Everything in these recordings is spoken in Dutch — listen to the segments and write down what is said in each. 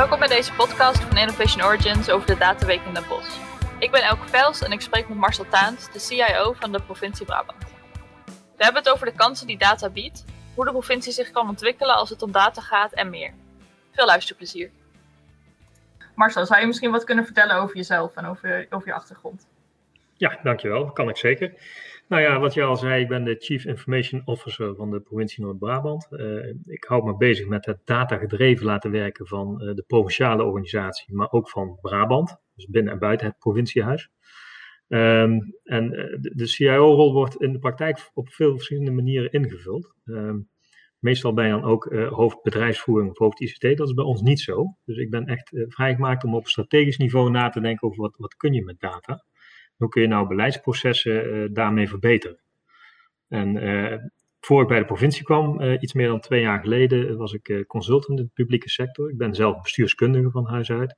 Welkom bij deze podcast van Innovation Origins over de Dataweek in Den Bosch. Ik ben Elke Vels en ik spreek met Marcel Taans, de CIO van de provincie Brabant. We hebben het over de kansen die data biedt, hoe de provincie zich kan ontwikkelen als het om data gaat en meer. Veel luisterplezier. Marcel, zou je misschien wat kunnen vertellen over jezelf en over, over je achtergrond? Ja, dankjewel. Kan ik zeker. Nou ja, wat je al zei, ik ben de Chief Information Officer van de provincie Noord-Brabant. Uh, ik hou me bezig met het datagedreven laten werken van uh, de provinciale organisatie, maar ook van Brabant, dus binnen en buiten het provinciehuis. Um, en uh, de, CIO-rol wordt in de praktijk op veel verschillende manieren ingevuld. Um, meestal ben je dan ook hoofd bedrijfsvoering of hoofd ICT. Dat is bij ons niet zo. Dus ik ben echt vrijgemaakt om op strategisch niveau na te denken over wat, wat kun je met data. Hoe kun je nou beleidsprocessen uh, daarmee verbeteren? En uh, voor ik bij de provincie kwam, uh, iets meer dan twee jaar geleden, was ik consultant in de publieke sector. Ik ben zelf bestuurskundige van huis uit.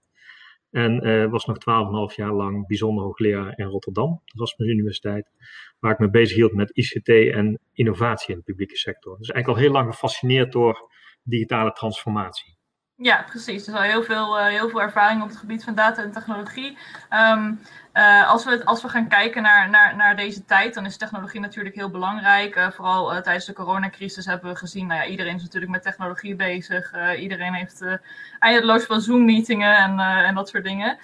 En was nog twaalf en een half jaar lang bijzonder hoogleraar in Rotterdam, de Erasmus Universiteit, waar ik me bezig hield met ICT en innovatie in de publieke sector. Dus eigenlijk al heel lang gefascineerd door digitale transformatie. Ja, precies. Dus al heel veel, uh, heel veel ervaring op het gebied van data en technologie. Um, uh, als, we, als we gaan kijken naar, naar, naar deze tijd, dan is technologie natuurlijk heel belangrijk. Uh, vooral tijdens de coronacrisis hebben we gezien, nou ja, iedereen is natuurlijk met technologie bezig. iedereen heeft eindeloos veel Zoom-meetingen en, en dat soort dingen.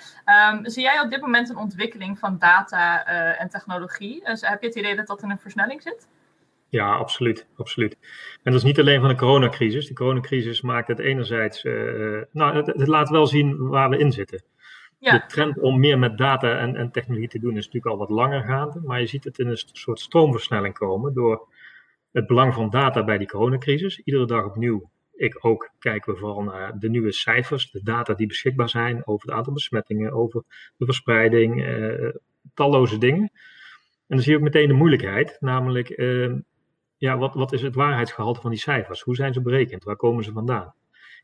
Um, zie jij op dit moment een ontwikkeling van data en technologie? Heb je het idee dat dat in een versnelling zit? Ja, absoluut, absoluut. En dat is niet alleen van de coronacrisis. De coronacrisis maakt het enerzijds, uh, nou, het, het, laat wel zien waar we in zitten. Ja. De trend om meer met data en, en, technologie te doen is natuurlijk al wat langer gaande, maar je ziet het in een soort stroomversnelling komen door het belang van data bij die coronacrisis. Iedere dag opnieuw, ik ook, kijken we vooral naar de nieuwe cijfers, de data die beschikbaar zijn over het aantal besmettingen, over de verspreiding, uh, talloze dingen. En dan zie je ook meteen de moeilijkheid, namelijk uh, ja, wat, wat is het waarheidsgehalte van die cijfers? Hoe zijn ze berekend? Waar komen ze vandaan?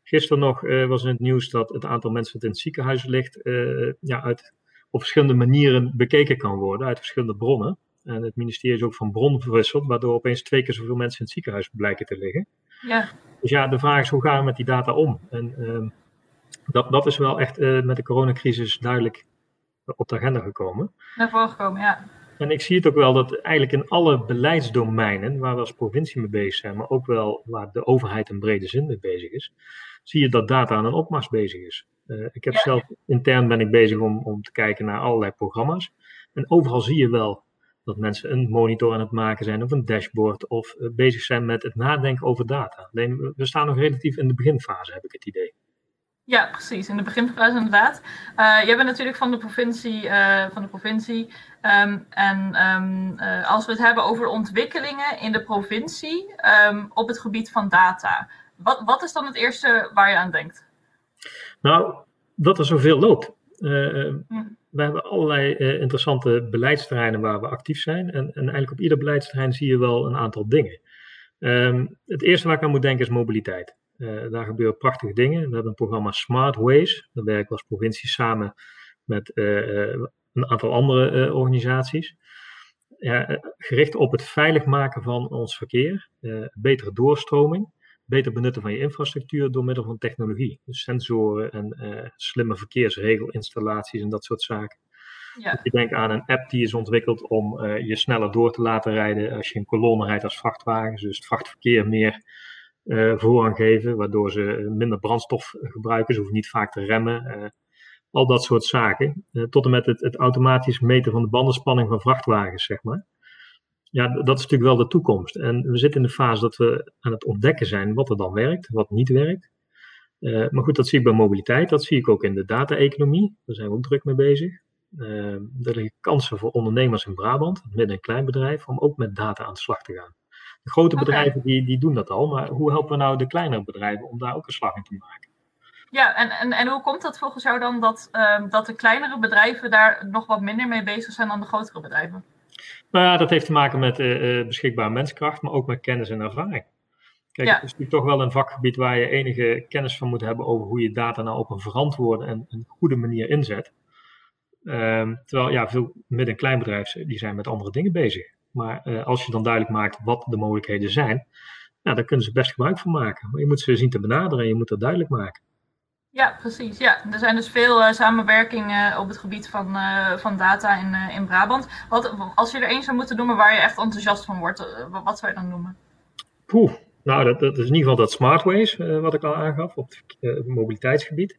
Gisteren nog uh, was in het nieuws dat het aantal mensen dat in het ziekenhuis ligt, uh, ja, uit, op verschillende manieren bekeken kan worden, uit verschillende bronnen. En het ministerie is ook van bron verwisseld, waardoor opeens twee keer zoveel mensen in het ziekenhuis blijken te liggen. Ja. Dus ja, de vraag is hoe gaan we met die data om? En uh, dat, dat is wel echt uh, met de coronacrisis duidelijk op de agenda gekomen. Naar voren gekomen, ja. En ik zie het ook wel dat eigenlijk in alle beleidsdomeinen waar we als provincie mee bezig zijn, maar ook wel waar de overheid in brede zin mee bezig is, zie je dat data aan een opmars bezig is. Uh, ik heb ja. zelf intern ben ik bezig om, om te kijken naar allerlei programma's. En overal zie je wel dat mensen een monitor aan het maken zijn of een dashboard of uh, bezig zijn met het nadenken over data. Alleen we staan nog relatief in de beginfase, heb ik het idee. Ja, precies. In de beginfase inderdaad. Uh, jij bent natuurlijk van de provincie. Uh, van de provincie um, en um, uh, als we het hebben over ontwikkelingen in de provincie um, op het gebied van data. Wat, wat is dan het eerste waar je aan denkt? Nou, dat er zoveel loopt. Hm. We hebben allerlei interessante beleidsterreinen waar we actief zijn. En, en, eigenlijk op ieder beleidsterrein zie je wel een aantal dingen. het eerste waar ik aan moet denken is mobiliteit. Uh, daar gebeuren prachtige dingen. We hebben een programma Smart Ways. Daar werken we als provincie samen met uh, een aantal andere uh, organisaties. Ja, gericht op het veilig maken van ons verkeer, betere doorstroming, beter benutten van je infrastructuur door middel van technologie. Dus sensoren en slimme verkeersregelinstallaties en dat soort zaken. Ja. Je denkt aan een app die is ontwikkeld om je sneller door te laten rijden als je een kolonne rijdt als vrachtwagen. Dus het vrachtverkeer meer voorrang geven, waardoor ze minder brandstof gebruiken. Ze hoeven niet vaak te remmen. Uh, al dat soort zaken. Uh, tot en met het, het, automatisch meten van de bandenspanning van vrachtwagens, zeg maar. Ja, dat is natuurlijk wel de toekomst. En we zitten in de fase dat we aan het ontdekken zijn wat er dan werkt, wat niet werkt. maar goed, dat zie ik bij mobiliteit, dat zie ik ook in de data-economie. Daar zijn we ook druk mee bezig. er liggen kansen voor ondernemers in Brabant, midden- en kleinbedrijf, om ook met data aan de slag te gaan. De grote bedrijven die, die doen dat al, maar hoe helpen we nou de kleinere bedrijven om daar ook een slag in te maken? Ja, en, en, en hoe komt dat volgens jou dan dat, uh, dat de kleinere bedrijven daar nog wat minder mee bezig zijn dan de grotere bedrijven? Nou ja, dat heeft te maken met uh, beschikbare menskracht, maar ook met kennis en ervaring. Kijk, ja. het is natuurlijk toch wel een vakgebied waar je enige kennis van moet hebben over hoe je data nou op een verantwoorde en een goede manier inzet. Um, terwijl ja, veel midden- en kleinbedrijven die zijn met andere dingen bezig. Maar uh, als je dan duidelijk maakt wat de mogelijkheden zijn, nou, daar kunnen ze best gebruik van maken. Maar je moet ze zien te benaderen en je moet dat duidelijk maken. Ja, precies. Ja. Er zijn dus veel uh, samenwerkingen op het gebied van, uh, van data in, in Brabant. Wat, als je er één zou moeten noemen waar je echt enthousiast van wordt, wat zou je dan noemen? Poeh, nou dat, dat, is in ieder geval dat Smartways, wat ik al aangaf op het mobiliteitsgebied.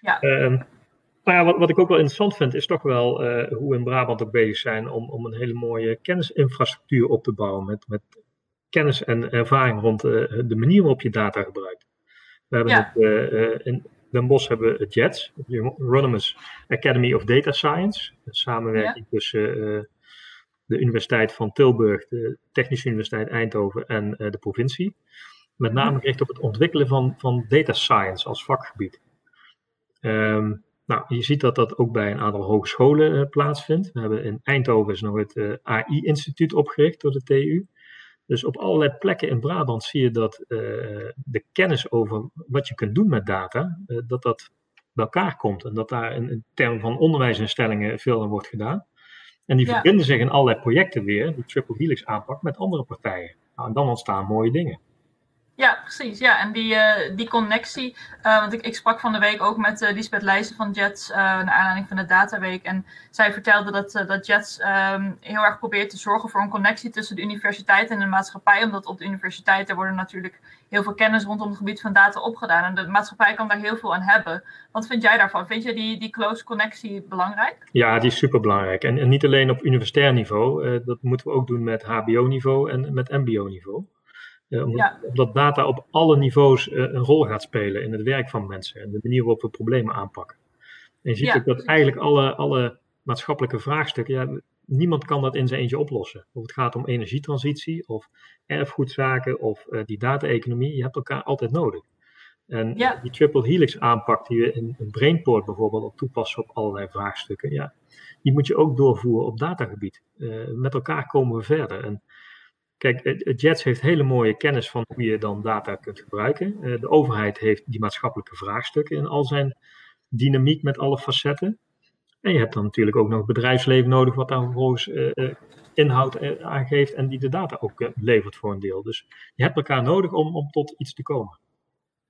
Ja. Ehm, nou ja, wat, wat ik ook wel interessant vind, is toch wel hoe we in Brabant ook bezig zijn om, om een hele mooie kennisinfrastructuur op te bouwen. Met, met kennis en ervaring rond de manier waarop je data gebruikt. We hebben ja. het in, Den Bosch hebben we JETS, Euronymous Academy of Data Science. Een samenwerking tussen de Universiteit van Tilburg, de Technische Universiteit Eindhoven en de provincie. Met name mhm. gericht op het ontwikkelen van, van data science als vakgebied. Um, nou, je ziet dat dat ook bij een aantal hogescholen uh, plaatsvindt. We hebben in Eindhoven is nog het AI-instituut opgericht door de TU. Dus op allerlei plekken in Brabant zie je dat uh, de kennis over wat je kunt doen met data, dat dat bij elkaar komt. En dat daar in, in termen van onderwijsinstellingen veel aan wordt gedaan. En die verbinden zich in allerlei projecten weer, die Triple Helix aanpak, met andere partijen. Nou, en dan ontstaan mooie dingen. Ja, precies. Ja, en die, uh, die connectie. Uh, want ik, ik sprak van de week ook met uh, Lisbeth Leijzen van Jets. naar aanleiding van de Dataweek. En zij vertelde dat, dat Jets um, heel erg probeert te zorgen voor een connectie tussen de universiteit en de maatschappij. Omdat op de universiteit er worden natuurlijk heel veel kennis rondom het gebied van data opgedaan. En de maatschappij kan daar heel veel aan hebben. Wat vind jij daarvan? Vind je die, die close connectie belangrijk? Ja, die is super belangrijk. En, en niet alleen op universitair niveau. dat moeten we ook doen met HBO-niveau en met MBO-niveau. Uh, omdat, data op alle niveaus uh, een rol gaat spelen in het werk van mensen en de manier waarop we problemen aanpakken. En je ziet ook dat eigenlijk alle, alle maatschappelijke vraagstukken, ja, niemand kan dat in zijn eentje oplossen. Of het gaat om energietransitie of erfgoedzaken of uh, die data-economie, je hebt elkaar altijd nodig. En die triple helix aanpak die we in, in Brainport bijvoorbeeld op toepassen op allerlei vraagstukken, ja, die moet je ook doorvoeren op datagebied. met elkaar komen we verder. En Kijk, Jets heeft hele mooie kennis van hoe je dan data kunt gebruiken. Eh, de overheid heeft die maatschappelijke vraagstukken in al zijn dynamiek met alle facetten. En je hebt dan natuurlijk ook nog het bedrijfsleven nodig, wat daar vervolgens uh, inhoud aangeeft en die de data ook levert voor een deel. Dus je hebt elkaar nodig om, om tot iets te komen.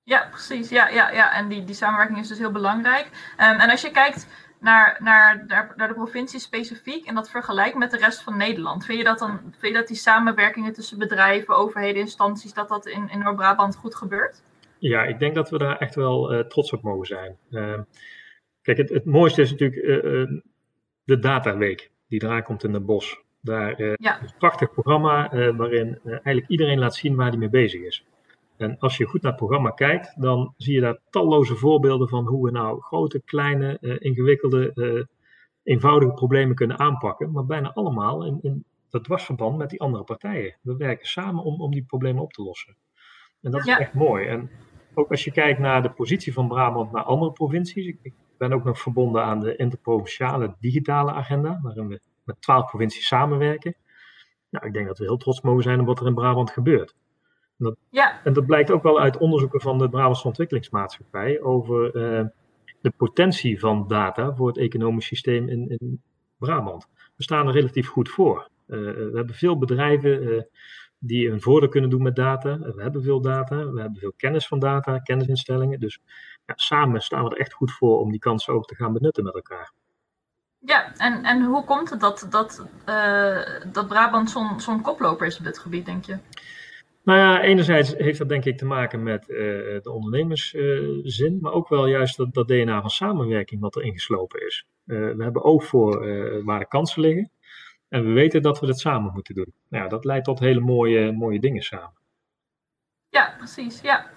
Ja, precies. Ja, ja, ja. En die, die samenwerking is dus heel belangrijk. Um, en als je kijkt naar, naar, naar, de provincie specifiek en dat vergelijkt met de rest van Nederland. Vind je dat dan, vind je dat die samenwerkingen tussen bedrijven, overheden, instanties, dat dat in, in Noord-Brabant goed gebeurt? Ja, ik denk dat we daar echt wel uh, trots op mogen zijn. Uh, kijk, het, het mooiste is natuurlijk uh, de Dataweek, die eraan komt in het bos. Daar ja. is een prachtig programma waarin eigenlijk iedereen laat zien waar hij mee bezig is. En als je goed naar het programma kijkt, dan zie je daar talloze voorbeelden van hoe we nou grote, kleine, uh, ingewikkelde, uh, eenvoudige problemen kunnen aanpakken. Maar bijna allemaal in, in dat dwarsverband met die andere partijen. We werken samen om, om die problemen op te lossen. En dat is echt mooi. En ook als je kijkt naar de positie van Brabant naar andere provincies. Ik, ik ben ook nog verbonden aan de interprovinciale digitale agenda, waarin we met twaalf provincies samenwerken. Nou, ik denk dat we heel trots mogen zijn op wat er in Brabant gebeurt. En dat, ja. en dat blijkt ook wel uit onderzoeken van de Brabantse Ontwikkelingsmaatschappij over uh, de potentie van data voor het economisch systeem in, in Brabant. We staan er relatief goed voor. Uh, we hebben veel bedrijven uh, die een voordeel kunnen doen met data. We hebben veel data, we hebben veel kennis van data, kennisinstellingen. Dus ja, samen staan we er echt goed voor om die kansen ook te gaan benutten met elkaar. Ja, en, en hoe komt het dat, dat, dat Brabant zo'n zo'n koploper is op dit gebied, denk je? Nou ja, enerzijds heeft dat denk ik te maken met uh, de ondernemerszin, uh, maar ook wel juist dat, DNA van samenwerking wat er ingeslopen is. Uh, we hebben oog voor waar de kansen liggen en we weten dat we dat samen moeten doen. Nou ja, dat leidt tot hele mooie, mooie dingen samen. Ja, precies. Ja.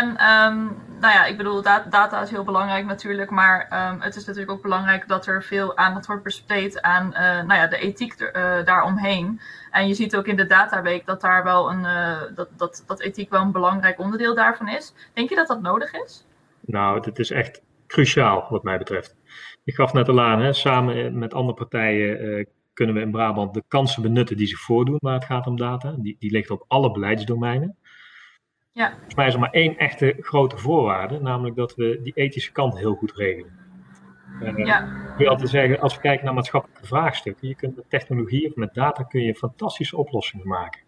En um, nou ja, ik bedoel, data is heel belangrijk natuurlijk, maar um, het is natuurlijk ook belangrijk dat er veel aandacht wordt besteed aan uh, nou ja, de ethiek uh, daaromheen. En je ziet ook in de dataweek dat daar wel een, uh, dat, dat, dat ethiek wel een belangrijk onderdeel daarvan is. Denk je dat dat nodig is? Nou, het is echt cruciaal wat mij betreft. Ik gaf net al aan, hè, samen met andere partijen kunnen we in Brabant de kansen benutten die zich voordoen waar het gaat om data. Die, die ligt op alle beleidsdomeinen. Ja. Volgens mij is er maar één echte grote voorwaarde, namelijk dat we die ethische kant heel goed regelen. Uh, ja. Ik wil altijd zeggen, als we kijken naar maatschappelijke vraagstukken, je kunt met technologie of met data kun je fantastische oplossingen maken.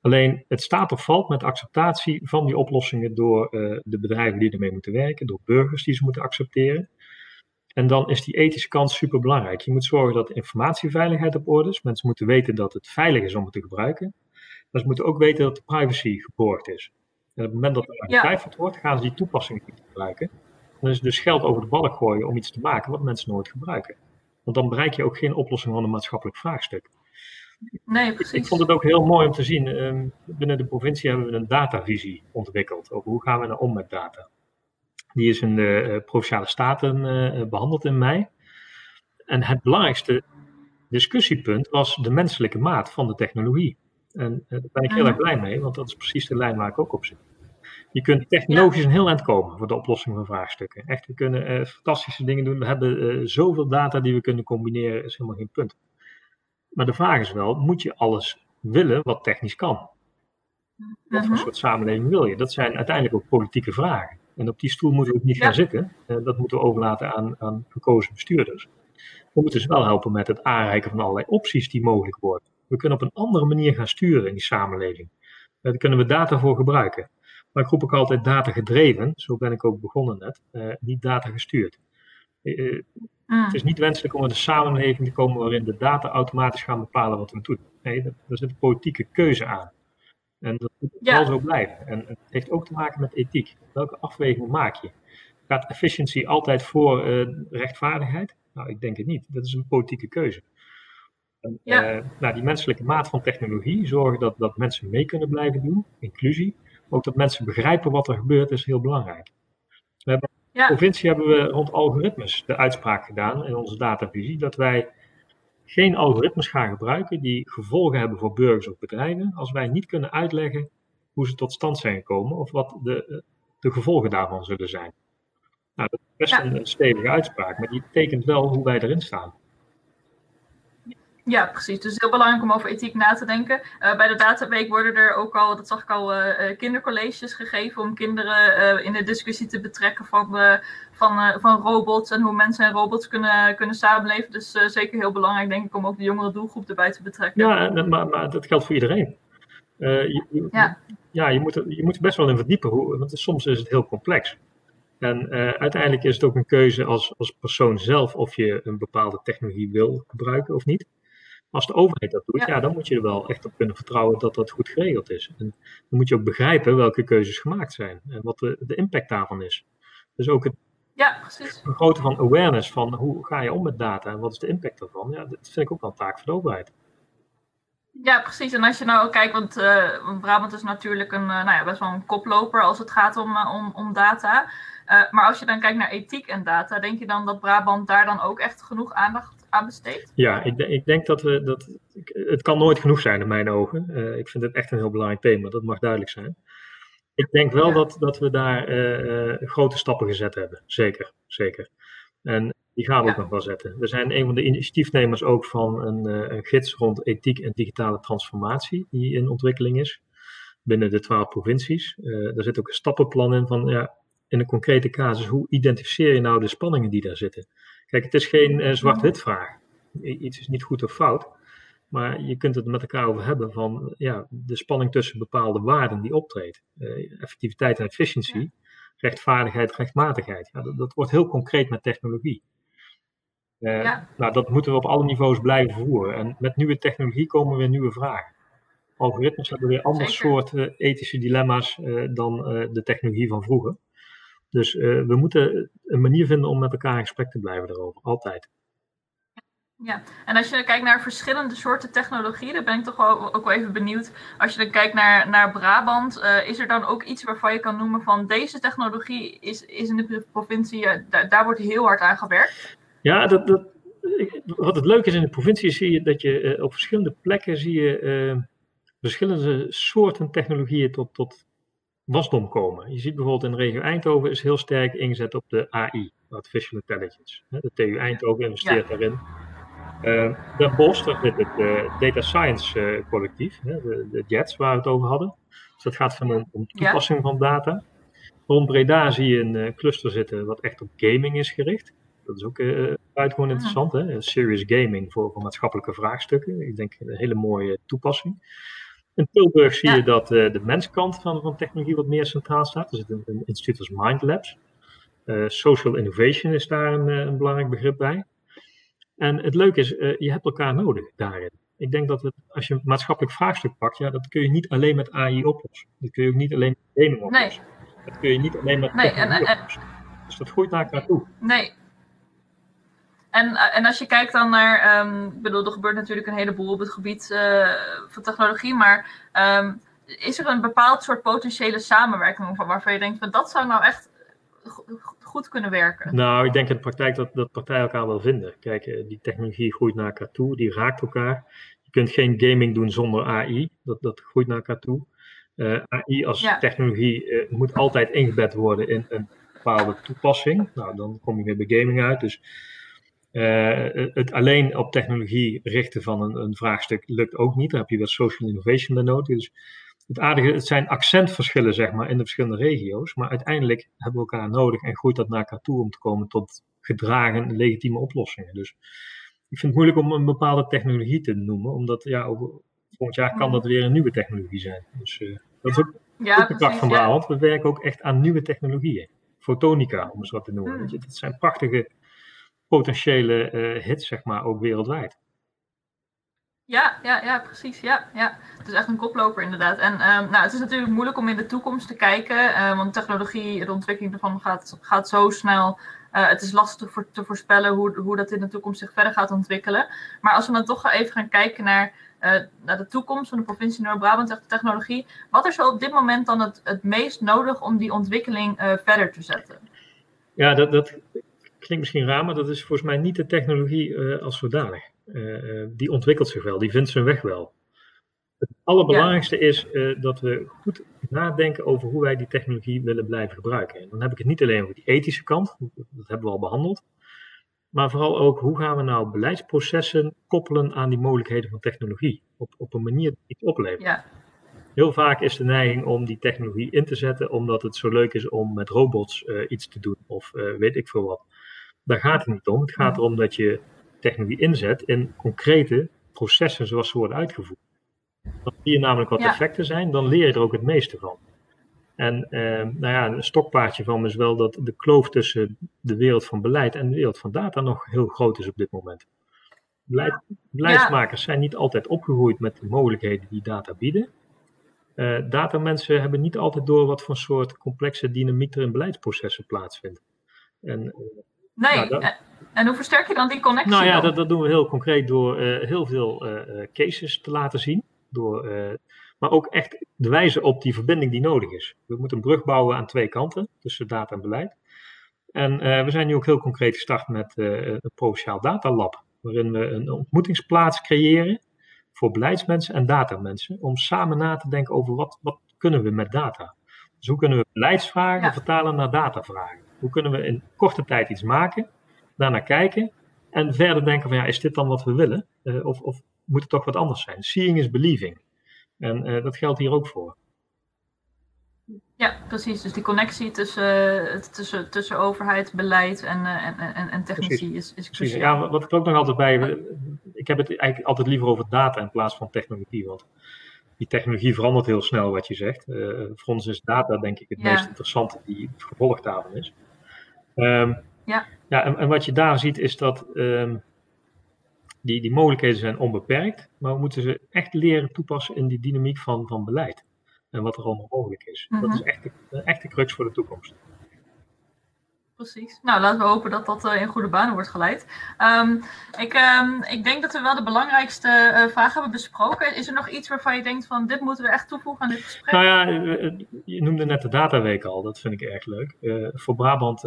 Alleen het staat of valt met acceptatie van die oplossingen door de bedrijven die ermee moeten werken, door burgers die ze moeten accepteren. En dan is die ethische kant super belangrijk. Je moet zorgen dat de informatieveiligheid op orde is. Mensen moeten weten dat het veilig is om het te gebruiken. Maar ze moeten ook weten dat de privacy geborgd is. En op het moment dat er getwijfeld wordt, gaan ze die toepassing niet gebruiken. Dan is het dus geld over de balk gooien om iets te maken wat mensen nooit gebruiken. Want dan bereik je ook geen oplossing van een maatschappelijk vraagstuk. Nee, precies. Ik, vond het ook heel mooi om te zien. Ehm, binnen de provincie hebben we een datavisie ontwikkeld over hoe gaan we nou om met data. Die is in de uh, Provinciale Staten uh, behandeld in mei. En het belangrijkste discussiepunt was de menselijke maat van de technologie. En uh, daar ben ik heel erg blij mee, want dat is precies de lijn waar ik ook op zit. Je kunt technologisch een heel eind komen voor de oplossing van vraagstukken. Echt, we kunnen fantastische dingen doen. We hebben zoveel data die we kunnen combineren, is helemaal geen punt. Maar de vraag is wel, moet je alles willen wat technisch kan? Wat voor soort samenleving wil je? Dat zijn uiteindelijk ook politieke vragen. En op die stoel moeten we ook niet gaan zitten. Uh, dat moeten we overlaten aan, aan gekozen bestuurders. We moeten ze wel helpen met het aanreiken van allerlei opties die mogelijk worden. We kunnen op een andere manier gaan sturen in die samenleving. Uh, daar kunnen we data voor gebruiken. Maar ik roep ook altijd data gedreven, zo ben ik ook begonnen net, uh, niet data gestuurd. Mm. Het is niet wenselijk om in een samenleving te komen waarin de data automatisch gaan bepalen wat we doen. Nee, daar zit een politieke keuze aan. En dat moet wel zo blijven. En het heeft ook te maken met ethiek. Welke afweging maak je? Gaat efficiency altijd voor rechtvaardigheid? Nou, ik denk het niet. Dat is een politieke keuze. En, ja. uh, nou, die menselijke maat van technologie, zorgen dat, dat mensen mee kunnen blijven doen, inclusie. Ook dat mensen begrijpen wat er gebeurt, is heel belangrijk. We hebben, ja. In de provincie hebben we rond algoritmes de uitspraak gedaan in onze datavisie dat wij geen algoritmes gaan gebruiken die gevolgen hebben voor burgers of bedrijven, als wij niet kunnen uitleggen hoe ze tot stand zijn gekomen of wat de, de gevolgen daarvan zullen zijn. Nou, dat is best een stevige uitspraak, maar die betekent wel hoe wij erin staan. Ja, precies. Dus heel belangrijk om over ethiek na te denken. Uh, bij de Dataweek worden er ook al, dat zag ik al, uh, kindercolleges gegeven om kinderen uh, in de discussie te betrekken van, van, van robots en hoe mensen en robots kunnen, kunnen samenleven. Dus zeker heel belangrijk, denk ik, om ook de jongere doelgroep erbij te betrekken. Ja, maar, maar dat geldt voor iedereen. Je, ja, ja je, moet er, je moet er best wel in verdiepen, hoe, want soms is het heel complex. En uiteindelijk is het ook een keuze als, als persoon zelf of je een bepaalde technologie wil gebruiken of niet. Als de overheid dat doet, ja. dan moet je er wel echt op kunnen vertrouwen dat dat goed geregeld is. En dan moet je ook begrijpen welke keuzes gemaakt zijn en wat de, de impact daarvan is. Dus ook het ja, precies. vergroten van awareness van hoe ga je om met data en wat is de impact daarvan. Ja, dat vind ik ook wel een taak voor de overheid. Ja, precies. En als je nou kijkt, want uh, Brabant is natuurlijk een, uh, nou ja, best wel een koploper als het gaat om, om, om data. Maar als je dan kijkt naar ethiek en data, denk je dan dat Brabant daar dan ook echt genoeg aandacht ja, ik, ik denk dat we dat. Het kan nooit genoeg zijn in mijn ogen. Uh, ik vind het echt een heel belangrijk thema, dat mag duidelijk zijn. Ik denk wel dat, dat we daar uh, grote stappen gezet hebben. Zeker, zeker. En die gaan we ook nog wel zetten. We zijn een van de initiatiefnemers ook van een, een gids rond ethiek en digitale transformatie, die in ontwikkeling is binnen de twaalf provincies. Uh, daar zit ook een stappenplan in van ja, in een concrete casus, hoe identificeer je nou de spanningen die daar zitten? Kijk, het is geen uh, zwart-wit vraag. Iets is niet goed of fout. Maar je kunt het met elkaar over hebben van ja, de spanning tussen bepaalde waarden die optreedt. Uh, effectiviteit en efficiëntie, rechtvaardigheid, rechtmatigheid. Ja, dat, dat, wordt heel concreet met technologie. Uh, ja. Nou, dat moeten we op alle niveaus blijven voeren. En met nieuwe technologie komen weer nieuwe vragen. Algoritmes hebben weer ander soort ethische dilemma's dan de technologie van vroeger. Dus uh, we moeten een manier vinden om met elkaar in gesprek te blijven daarover, altijd. Ja, en als je kijkt naar verschillende soorten technologie, dan ben ik toch wel, ook wel even benieuwd. Als je dan kijkt naar, naar Brabant, uh, is er dan ook iets waarvan je kan noemen van deze technologie is, is in de provincie, uh, daar, daar wordt heel hard aan gewerkt? Ja, dat, dat, wat het leuke is in de provincie, zie je dat je op verschillende plekken zie je verschillende soorten technologieën tot, tot wasdom komen. Je ziet bijvoorbeeld in de regio Eindhoven is heel sterk ingezet op de AI, Artificial Intelligence. De TU Eindhoven investeert daarin. Uh, Den Bosch, daar zit het uh, Data Science uh, collectief, de, de, JETS waar we het over hadden. Dus dat gaat van om, om toepassing van data. Rond Breda zie je een cluster zitten wat echt op gaming is gericht. Dat is ook buitengewoon interessant, hè? serious gaming voor, voor maatschappelijke vraagstukken. Ik denk een hele mooie toepassing. In Tilburg zie je dat de menskant van, van technologie wat meer centraal staat. Er zit een, een instituut als Mind Labs. social innovation is daar een, een, belangrijk begrip bij. En het leuke is, je hebt elkaar nodig daarin. Ik denk dat het, als je een maatschappelijk vraagstuk pakt, ja, dat kun je niet alleen met AI oplossen. Dat kun je ook niet alleen met gaming oplossen. Nee. Dat kun je niet alleen met nee, en, en, Dus dat groeit naar elkaar toe. Nee. En, en als je kijkt dan naar, um, ik bedoel, er gebeurt natuurlijk een heleboel op het gebied uh, van technologie, maar um, is er een bepaald soort potentiële samenwerking waarvan je denkt, van dat zou nou echt goed kunnen werken? Nou, ik denk in de praktijk dat, dat partijen elkaar wel vinden. Kijk, eh, die technologie groeit naar elkaar toe, die raakt elkaar. Je kunt geen gaming doen zonder AI, dat, dat groeit naar elkaar toe. Uh, eh, AI als technologie uh, moet altijd ingebed worden in een bepaalde toepassing. Nou, dan kom je weer bij gaming uit. Dus uh, het alleen op technologie richten van een, een, vraagstuk lukt ook niet. Daar heb je weer social innovation bij nodig. Dus het aardige, het zijn accentverschillen zeg maar in de verschillende regio's, maar uiteindelijk hebben we elkaar nodig en groeit dat naar elkaar toe om te komen tot gedragen legitieme oplossingen. Dus ik vind het moeilijk om een bepaalde technologie te noemen, omdat ja, over, volgend jaar kan dat weer een nieuwe technologie zijn. Dus uh, dat is ook, ja, de kracht van Brabant. Ja. We werken ook echt aan nieuwe technologieën. Fotonica, om eens wat te noemen. Hmm. Dat zijn prachtige potentiële uh, hits, zeg maar, ook wereldwijd. Ja, ja, ja, precies. Ja, ja. Het is echt een koploper inderdaad. En um, nou, het is natuurlijk moeilijk om in de toekomst te kijken, uh, want technologie, de ontwikkeling ervan gaat, gaat zo snel. Uh, het is lastig voor, te voorspellen hoe, hoe dat in de toekomst zich verder gaat ontwikkelen. Maar als we dan toch even gaan kijken naar, uh, naar de toekomst van de provincie Noord-Brabant en technologie, wat is er op dit moment dan het, het meest nodig om die ontwikkeling verder te zetten? Ja, dat, dat klinkt misschien raar, maar dat is volgens mij niet de technologie als zodanig. Eh, eh, die ontwikkelt zich wel, die vindt zijn weg wel. Het allerbelangrijkste is eh, dat we goed nadenken over hoe wij die technologie willen blijven gebruiken. En dan heb ik het niet alleen over die ethische kant, dat hebben we al behandeld. Maar vooral ook hoe gaan we nou beleidsprocessen koppelen aan die mogelijkheden van technologie. Op, op een manier die het oplevert. Ja. Heel vaak is de neiging om die technologie in te zetten omdat het zo leuk is om met robots iets te doen of weet ik veel wat. Daar gaat het niet om. Het gaat erom dat je technologie inzet in concrete processen zoals ze worden uitgevoerd. Dan zie je namelijk wat effecten zijn, dan leer je er ook het meeste van. En eh, nou ja, een stokpaardje van me is wel dat de kloof tussen de wereld van beleid en de wereld van data nog heel groot is op dit moment. Beleid, beleidsmakers zijn niet altijd opgegroeid met de mogelijkheden die data bieden. Uh, datamensen hebben niet altijd door wat voor soort complexe dynamiek er in beleidsprocessen plaatsvindt. En, uh, nee, en hoe versterk je dan die connectie? Nou ja, dat, dat, doen we heel concreet door uh, heel veel uh, cases te laten zien. Door, uh, maar ook echt de wijze op die verbinding die nodig is. We moeten een brug bouwen aan twee kanten, tussen data en beleid. En we zijn nu ook heel concreet gestart met een Provinciaal Data Lab. Waarin we een ontmoetingsplaats creëren voor beleidsmensen en datamensen. Om samen na te denken over wat, wat kunnen we met data. Dus hoe kunnen we beleidsvragen vertalen naar datavragen? Hoe kunnen we in korte tijd iets maken daarnaar kijken en verder denken van ja, is dit dan wat we willen? Uh, of, of moet het toch wat anders zijn? Seeing is believing. En uh, dat geldt hier ook voor. Ja, precies. Dus die connectie tussen, tussen, tussen overheid, beleid en, en, en, en technologie is, is precies. Ja, wat ik ook nog altijd bij... Ik heb het eigenlijk altijd liever over data in plaats van technologie. Want die technologie verandert heel snel, wat je zegt. Uh, voor ons is data denk ik het meest interessante die het gevolg daarvan is. Um, ja. Ja, en, en, wat je daar ziet is dat um, die, die mogelijkheden zijn onbeperkt, maar we moeten ze echt leren toepassen in die dynamiek van, van beleid. En wat er allemaal mogelijk is. Dat is mhm. echt de, echt de crux voor de toekomst. Precies. Nou, laten we hopen dat dat uh, in goede banen wordt geleid. Um, ik, um, ik denk dat we wel de belangrijkste uh, vragen hebben besproken. Is er nog iets waarvan je denkt van dit moeten we echt toevoegen aan dit gesprek? Nou ja, eh, je noemde net de dataweek al. Dat vind ik erg leuk. Voor Brabant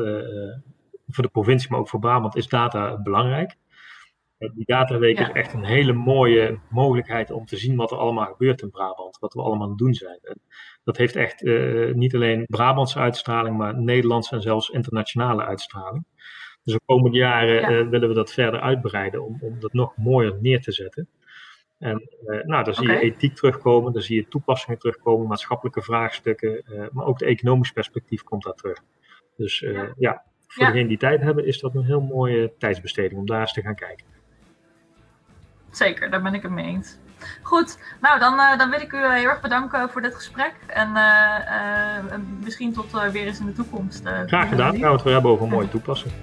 voor de provincie, maar ook voor Brabant, is data belangrijk. Eh, die dataweek is echt een hele mooie mogelijkheid om te zien wat er allemaal gebeurt in Brabant, wat we allemaal aan het doen zijn. En dat heeft echt uh, niet alleen Brabantse uitstraling, maar Nederlandse en zelfs internationale uitstraling. Dus de komende jaren uh, willen we dat verder uitbreiden om, om dat nog mooier neer te zetten. En uh, nou, dan zie je ethiek terugkomen, dan zie je toepassingen terugkomen, maatschappelijke vraagstukken, maar ook de economisch perspectief komt daar terug. Dus ja. ja, voor degenen die tijd hebben, is dat een heel mooie tijdsbesteding om daar eens te gaan kijken. Zeker, daar ben ik het mee eens. Goed, nou dan, dan wil ik u heel erg bedanken voor dit gesprek. En misschien tot weer eens in de toekomst. Graag gedaan, gaan we het weer hebben over een mooie toepassing.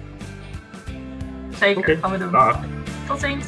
Zeker, gaan we doen. Dag. Tot ziens.